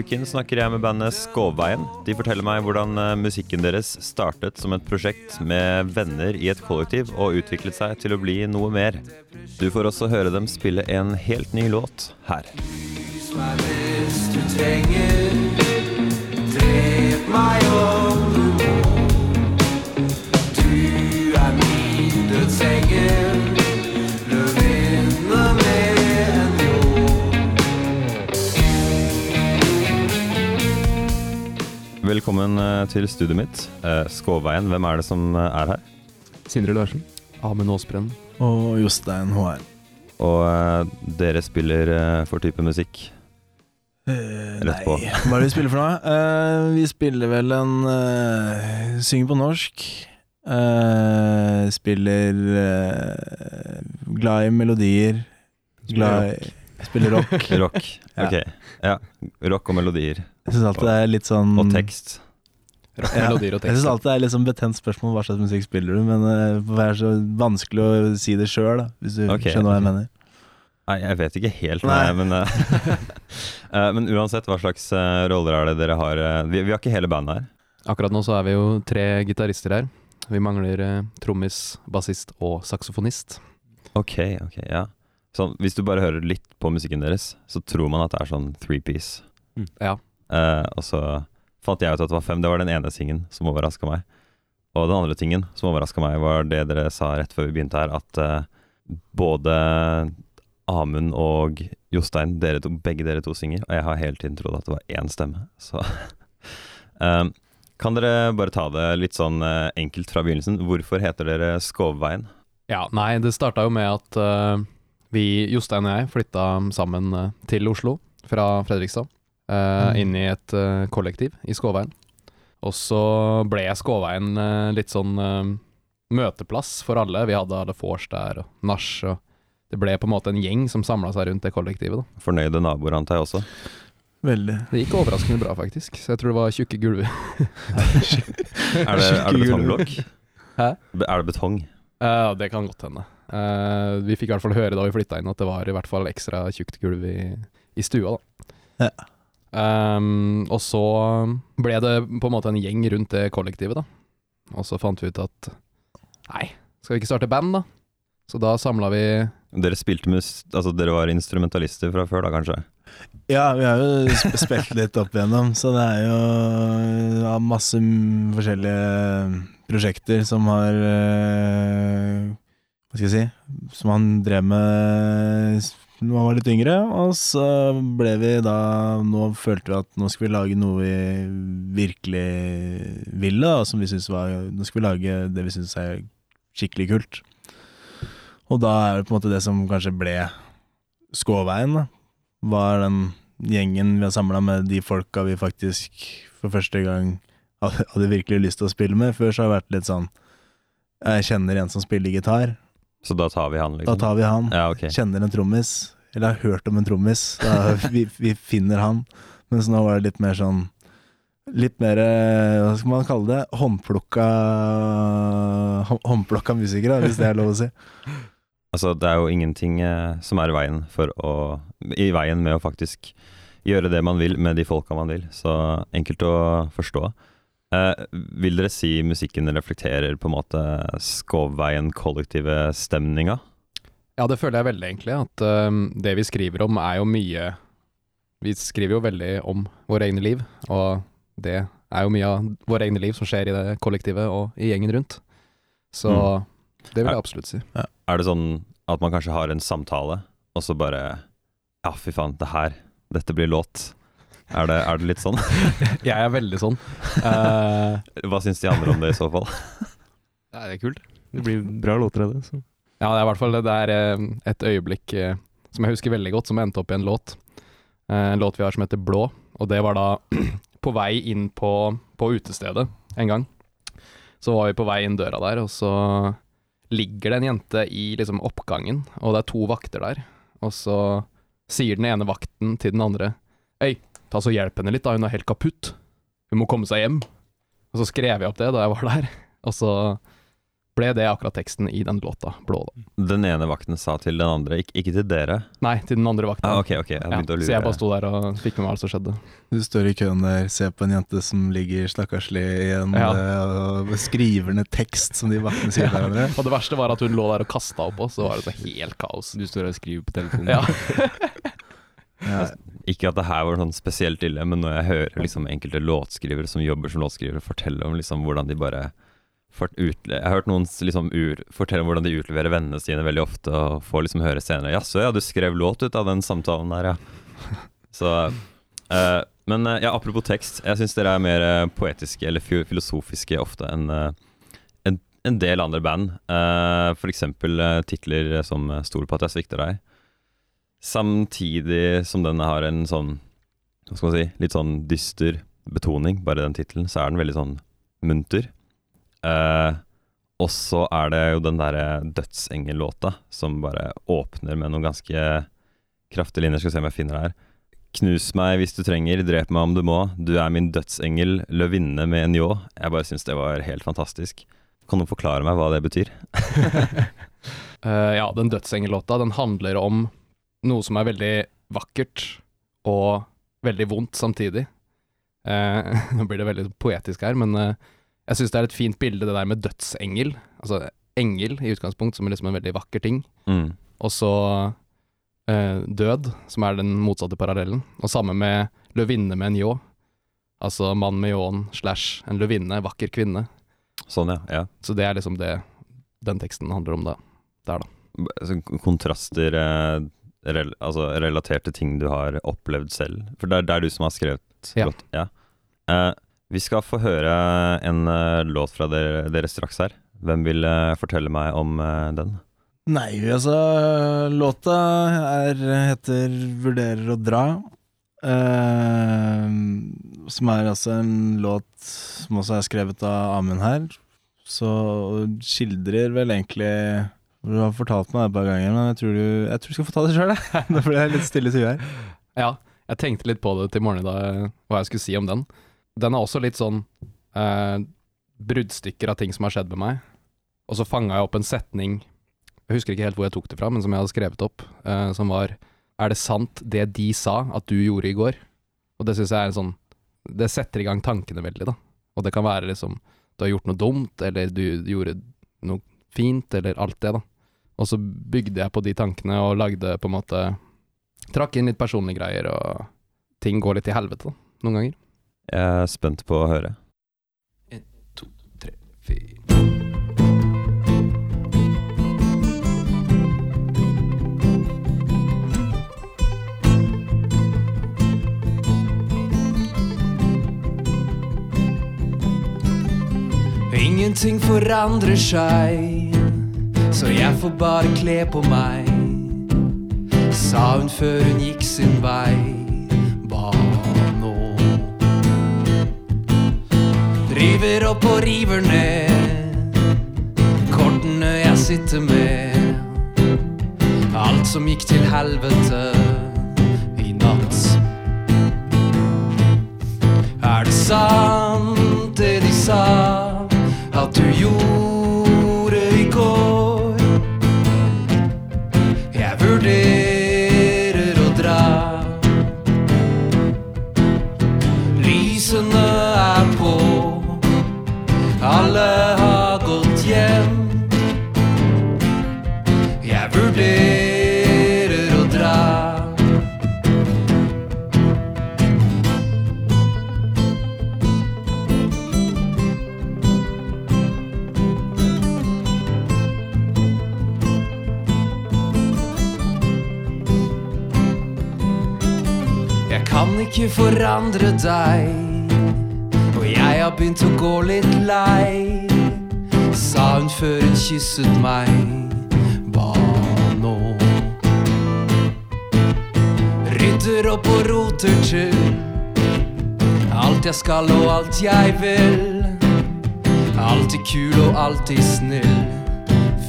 uken snakker jeg med bandet Skovveien. De forteller meg hvordan eh, musikken deres startet som et prosjekt med venner i et kollektiv og utviklet seg til å bli noe mer. Du får også høre dem spille en helt ny låt her. Lys meg hvis du eh, til studioet mitt. Skåveien. Hvem er det som eh, er her? Sindre Larsen. Amund Aasbrenn. Og Jostein HR. Og eh, dere spiller eh, for type musikk? Uh, Rett på. Nei, hva er det vi spiller for noe? Uh, vi spiller vel en uh, Synger på norsk. Eh, spiller eh, Glad i melodier. Glad i Spiller rock. Rock. Ja. Ok. Ja. Rock og melodier. Jeg syns alltid det er litt sånn Og tekst. Rock, Ja, melodier og Jeg syns alltid det er sånn betent spørsmål hva slags musikk spiller du, men eh, det er så vanskelig å si det sjøl, hvis du okay. skjønner hva jeg mener. Nei, jeg vet ikke helt, Nei. nei, men eh, eh, Men uansett, hva slags eh, roller er det dere har? eh, vi, vi har ikke hele bandet her. Akkurat nå så er vi jo tre gitarister her. Vi mangler eh, trommis, bassist og saksofonist. Ok, ok, ja. Så hvis du bare hører litt på musikken deres, så tror man at det er sånn three piece. Ja. Eh, og så fant jeg ut at det var fem. Det var den ene tingen som overraska meg. Og den andre tingen som overraska meg, var det dere sa rett før vi begynte her, at uh, både Amund og Jostein, dere to, begge dere to synger, og jeg har hele tiden trodd at det var én stemme. Så um, Kan dere bare ta det litt sånn uh, enkelt fra begynnelsen? Hvorfor heter dere Skovveien? Ja, nei, det starta jo med at uh, vi, Jostein og jeg, flytta sammen til Oslo fra Fredrikstad. Eh, Mm. Inn i et uh, kollektiv i Skåveien. Og så ble Skåveien uh, litt sånn møteplass for alle. Vi hadde alle vors der, og nach, og det ble på en måte en gjeng som samla seg rundt det kollektivet. Da. Fornøyde naboer, antar jeg også. Veldig. Det gikk overraskende bra, faktisk. Så jeg tror det var tjukke gulver. Er det, er det betongblokk? Hæ? Er det betong? Ja, det kan godt hende. Uh, vi fikk i hvert fall høre da vi flytta inn at det var i hvert fall ekstra tjukt gulv i, i stua. da. Ja. Ehm, og så ble det på en måte en gjeng rundt det kollektivet, da. Og så fant vi ut at nei, skal vi ikke starte band, da? Så da samla vi Dere spilte mus... Altså, dere var instrumentalister fra før, da, kanskje? Ja, vi har jo spilt litt opp igjennom, så det er jo ja, masse forskjellige prosjekter som har eh, Hva skal jeg si Som han drev med s- man var litt yngre, og så ble vi da Nå følte vi at nå skal vi lage noe vi virkelig ville, da, som vi synes var Nå skal vi lage det vi syns er skikkelig kult. Og da er det på en måte det som kanskje ble Skåveien, da var den gjengen vi har samla med de folka vi faktisk for første gang hadde virkelig lyst til å spille med. Før så har det vært litt sånn Jeg kjenner en som spiller gitar, Så da tar vi han, liksom? da tar vi han. Ja, okay. Kjenner en trommis, eller har hørt om en trommis, vi, vi finner han. Mens nå var det litt mer sånn Litt mer, eh, hva skal man kalle det, håndplukka Håndplukka musikere, hvis det er lov å si. Altså, det er jo ingenting eh, som er i veien for å I veien med å faktisk gjøre det man vil med de folka man vil. Så enkelt å forstå. Eh, vil dere si musikken reflekterer på en måte Skovveien-kollektive stemninga? Ja, det føler jeg veldig, egentlig. At uh, det vi skriver om, er jo mye Vi skriver jo veldig om våre egne liv, og det er jo mye av våre egne liv som skjer i det kollektivet og i gjengen rundt. Så Mm. det vil jeg absolutt si. Er det sånn at man kanskje har en samtale, og så bare Ja, fy faen, det her. Dette blir låt. Er det, er det litt sånn? Jeg er veldig sånn. Uh, Hva syns de andre om det, i så fall? Nei, det er kult. Det blir bra låter av det. Så. ja, det er i hvert fall det er eh, et øyeblikk eh, som jeg husker veldig godt, som endte opp i en låt. Eh, en låt vi har som heter Blå, og det var da på vei inn på, på utestedet en gang. Så var vi på vei inn døra der, og så ligger det en jente i liksom oppgangen, og det er to vakter der. Og så sier den ene vakten til den andre Øy, ta så hjelp henne litt da, hun er helt kaputt. Hun må komme seg hjem. Og så skrev jeg opp det da jeg var der, og så ble det akkurat teksten i den låta, 'Blå'. da. Den ene vakten sa til den andre, ikke, ikke til dere. Nei, til den andre vakten. Ah, ok, ok, jeg Ja, å lure. så jeg bare sto der og fikk med meg alt som skjedde. Du står i køen der, ser på en jente som ligger stakkarslig i en Ja. eh, og skriver ned tekst som de vaktene sier til hverandre. Og det verste var at hun lå der og kasta opp oss, så var det så helt kaos. Du står og skriver på telefonen. Ja. Ikke at det her var sånn spesielt ille, men når jeg hører liksom enkelte låtskrivere som jobber som låtskrivere, fortelle om liksom hvordan de bare utle Jeg har hørt noen liksom ur, fortelle om hvordan de utleverer vennene sine veldig ofte, og får liksom høre senere 'Jaså, ja, du skrev låt ut av den samtalen der, ja'. Så uh, Men uh, ja, apropos tekst. Jeg syns dere er mer uh, poetiske eller filosofiske ofte enn en, en del andre band. Uh, eh, titler som 'Stol på at jeg svikter deg'. Samtidig som den har en sånn Hva skal man si Litt sånn dyster betoning, bare den tittelen, så er den veldig sånn munter. Eh, og så er det jo den derre Dødsengel-låta som bare åpner med noen ganske kraftige linjer. Skal vi se om jeg finner det her. Knus meg hvis du trenger, drep meg om du må. Du er min dødsengel, løvinne med en ljå. Jeg bare syns det var helt fantastisk. Kan noen forklare meg hva det betyr? uh, ja, den dødsengellåta, den handler om noe som er veldig vakkert og veldig vondt samtidig. Eh, nå blir det veldig poetisk her, men eh, jeg syns det er et fint bilde, det der med dødsengel. Altså engel i utgangspunkt, som er liksom en veldig vakker ting. Mm. Og så eh, død, som er den motsatte parallellen. Og samme med løvinne med en ljå. Altså mann med ljåen slash en løvinne, vakker kvinne. Sånn, ja. ja. Så det er liksom det den teksten handler om da. Der, da. Så kontraster eh, rel altså relatert til ting du har opplevd selv. For det er, det er du som har skrevet Ja. låt. Ja. Uh, vi skal få høre en uh, låt fra dere, dere straks her. Hvem vil uh, fortelle meg om den? Nei, altså Låta er, heter 'Vurderer å dra'. som er altså en låt som også er skrevet av Amund her. Så skildrer vel egentlig Du har fortalt meg det et par ganger, men jeg tror du, jeg tror du skal få ta det sjøl. Nå ble jeg litt stille i huet her. Ja, jeg tenkte litt på det til morgenen da, hva jeg skulle si om den. Den er også litt sånn eh, bruddstykker av ting som har skjedd med meg. Og så fanga jeg opp en setning, jeg husker ikke helt hvor jeg tok det fra, men som jeg hadde skrevet opp, eh, som var Er det sant det de sa at du gjorde i går? Og det syns jeg er en sånn Det setter i gang tankene veldig, da. Og det kan være liksom du har gjort noe dumt, eller du gjorde noe fint, eller alt det, da. Og så bygde jeg på de tankene og lagde på en måte Trakk inn litt personlige greier, og ting går litt til helvete, da, noen ganger. Jeg er spent på å høre. Ingenting forandrer seg, så jeg får bare kle på meg. Sa hun før hun gikk sin vei. Bare nå. River opp og river ned kortene jeg sitter med. Alt som gikk til helvete i natt. Er det sant det de sa at du gjorde ikke forandre deg, og jeg har begynt å gå litt lei. Sa hun før hun kysset meg, Hva nå. Rydder opp og roter til alt jeg skal og alt jeg vil. Alltid kul og alltid snill.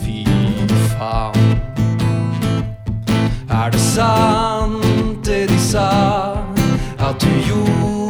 Fy faen. Er det sant det de sa at du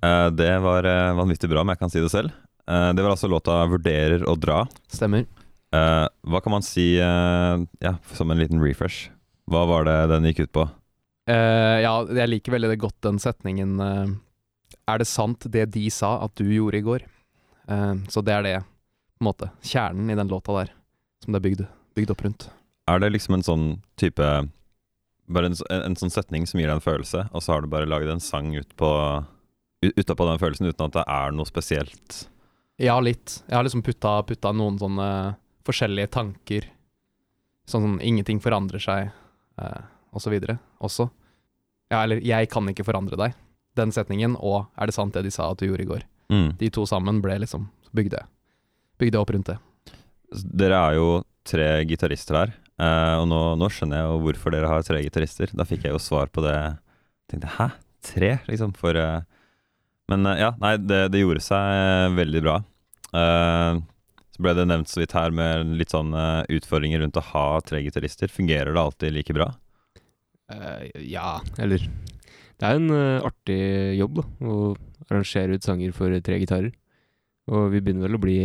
det var eh, vanvittig bra, om jeg kan si det selv. Eh, det var altså låta 'Vurderer å dra'. Stemmer. Eh, hva kan man si, eh, ja, som en liten refresh? Hva var det den gikk ut på? Eh, ja, jeg liker veldig godt den setningen eh, Er det sant det de sa at du gjorde i går? Eh, så det er det, på en måte, kjernen i den låta der, som det er bygd, bygd opp rundt. Er det liksom en sånn type Bare en, en, en sånn setning som gir deg en følelse, og så har du bare laget en sang ut på utapå den følelsen uten at det er noe spesielt? Ja, litt. Jeg har liksom putta, putta noen sånne forskjellige tanker. Sånn som ingenting forandrer seg, eh, og så videre, også. Ja, eller 'jeg kan ikke forandre deg'. Den setningen, og 'er det sant det de sa at du gjorde i går'. Mm. De to sammen ble liksom bygde, bygde opp rundt det. Dere er jo tre gitarister her, eh, og nå, nå skjønner jeg jo hvorfor dere har tre gitarister. Da fikk jeg jo svar på det. Jeg tenkte 'hæ, tre?' liksom. For eh, Men eh, ja, nei, det, det gjorde seg eh, veldig bra. Uh, så ble det nevnt så vidt her med litt sånn eh, utfordringer rundt å ha tre gitarister. Fungerer det alltid like bra? Uh, ja, eller Det er en uh, artig jobb, da, å arrangere ut sanger for tre gitarer. Og vi begynner vel å bli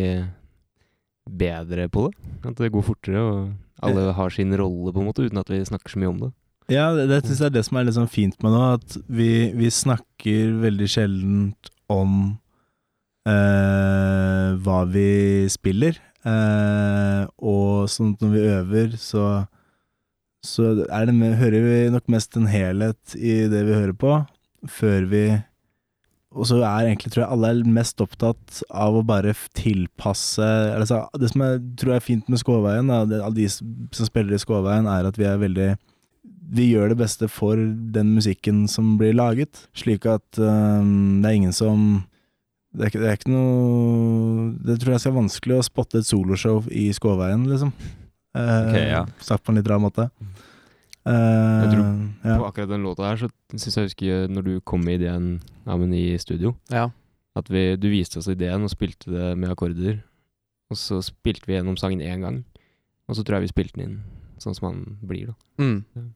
bedre på det. At det går fortere, og alle har sin rolle, på en måte, uten at vi snakker så mye om det. Ja, det, det synes jeg er det som er litt sånn fint med nå, at vi, vi snakker veldig sjeldent om eh, hva vi spiller. Eh, og sånn at når vi øver, så, så med, hører vi nok mest en helhet i det vi hører på, før vi Og så er egentlig, tror jeg, alle er mest opptatt av å bare tilpasse altså, Det som jeg tror er fint med Skåveien, av de som spiller i Skåveien, er at vi er veldig vi gjør det beste for den musikken som blir laget, slik at øhm, det er ingen som det er, ikke, det er ikke noe Det tror jeg skal være vanskelig å spotte et soloshow i Skåveien, liksom. Eh, Ok, ja. Sagt på en litt rar måte. Uh, Jeg tror ja. På akkurat den låta her, så syns jeg husker når du kom med ideen Amund, i studio, Ja. at vi, du viste oss ideen og spilte det med akkorder. Og så spilte vi gjennom sangen én gang, og så tror jeg vi spilte den inn sånn som han blir, da. Mm.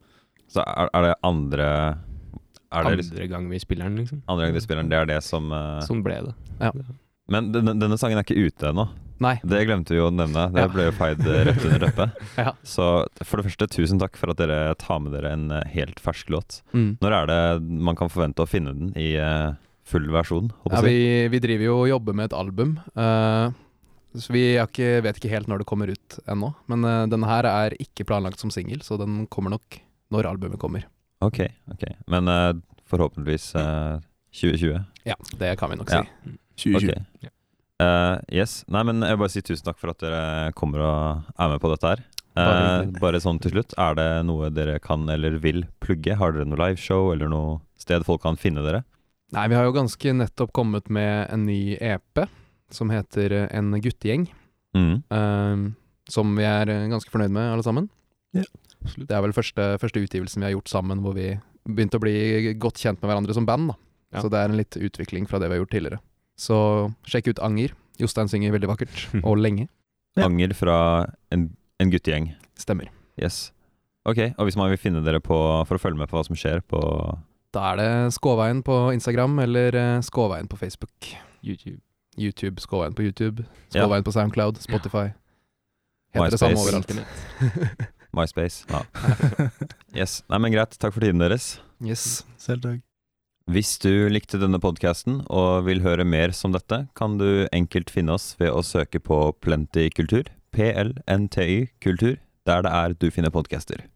Så er, er det andre Er det liksom, Andre gang vi spiller den, liksom. andre gang vi spiller den, det er det som uh, Sånn ble det. Ja. Men denne, denne sangen er ikke ute ennå. Nei. Det glemte vi å nevne. Det Ja. ble jo feid eh, rett under teppet. Ja. Så for det første, tusen takk for at dere tar med dere en eh, helt fersk låt. Mm. Når er det man kan forvente å finne den i full versjon? Ja, vi, vi driver jo og jobber med et album, Uh, så vi ikke, vet ikke helt når det kommer ut ennå. Men uh, denne her er ikke planlagt som singel, så den kommer nok når albumet kommer. Ok, ok. Men uh, forhåpentligvis uh, 2020. Ja, det kan vi nok Ja. si. 2020. Ok. Uh, yes. Nei, men jeg vil bare si tusen takk for at dere kommer og er med på dette her. Eh, bare sånn til slutt, er det noe dere kan eller vil plugge? Har dere noe liveshow eller noe sted folk kan finne dere? Nei, vi har jo ganske nettopp kommet med en ny EP som heter eh, En guttegjeng. Mm. Uh, som vi er eh, ganske fornøyd med, alle sammen. Ja, Det er vel første, første utgivelsen vi har gjort sammen, hvor vi begynte å bli godt kjent med hverandre som band. da. Ja. Så det er en litt utvikling fra det vi har gjort tidligere. Så sjekk ut Anger. Jostein synger veldig vakkert, og lenge. Ja. Anger fra en, en guttegjeng. Stemmer. Yes. Ok, og hvis man vil finne dere på, for å følge med på hva som skjer på Da er det Skåveien på Instagram eller eh, Skåveien på Facebook. YouTube. YouTube, Skåveien på YouTube. Ja. Skåveien på Soundcloud, Spotify. Heter det samme overalt. MySpace? Ja. yes. Nei, men greit. Takk for tiden deres. Yes. Selv takk. Hvis du likte denne podkasten og vil høre mer som dette, kan du enkelt finne oss ved å søke på Plenty kultur, PLNTY kultur, der det er du finner podcaster.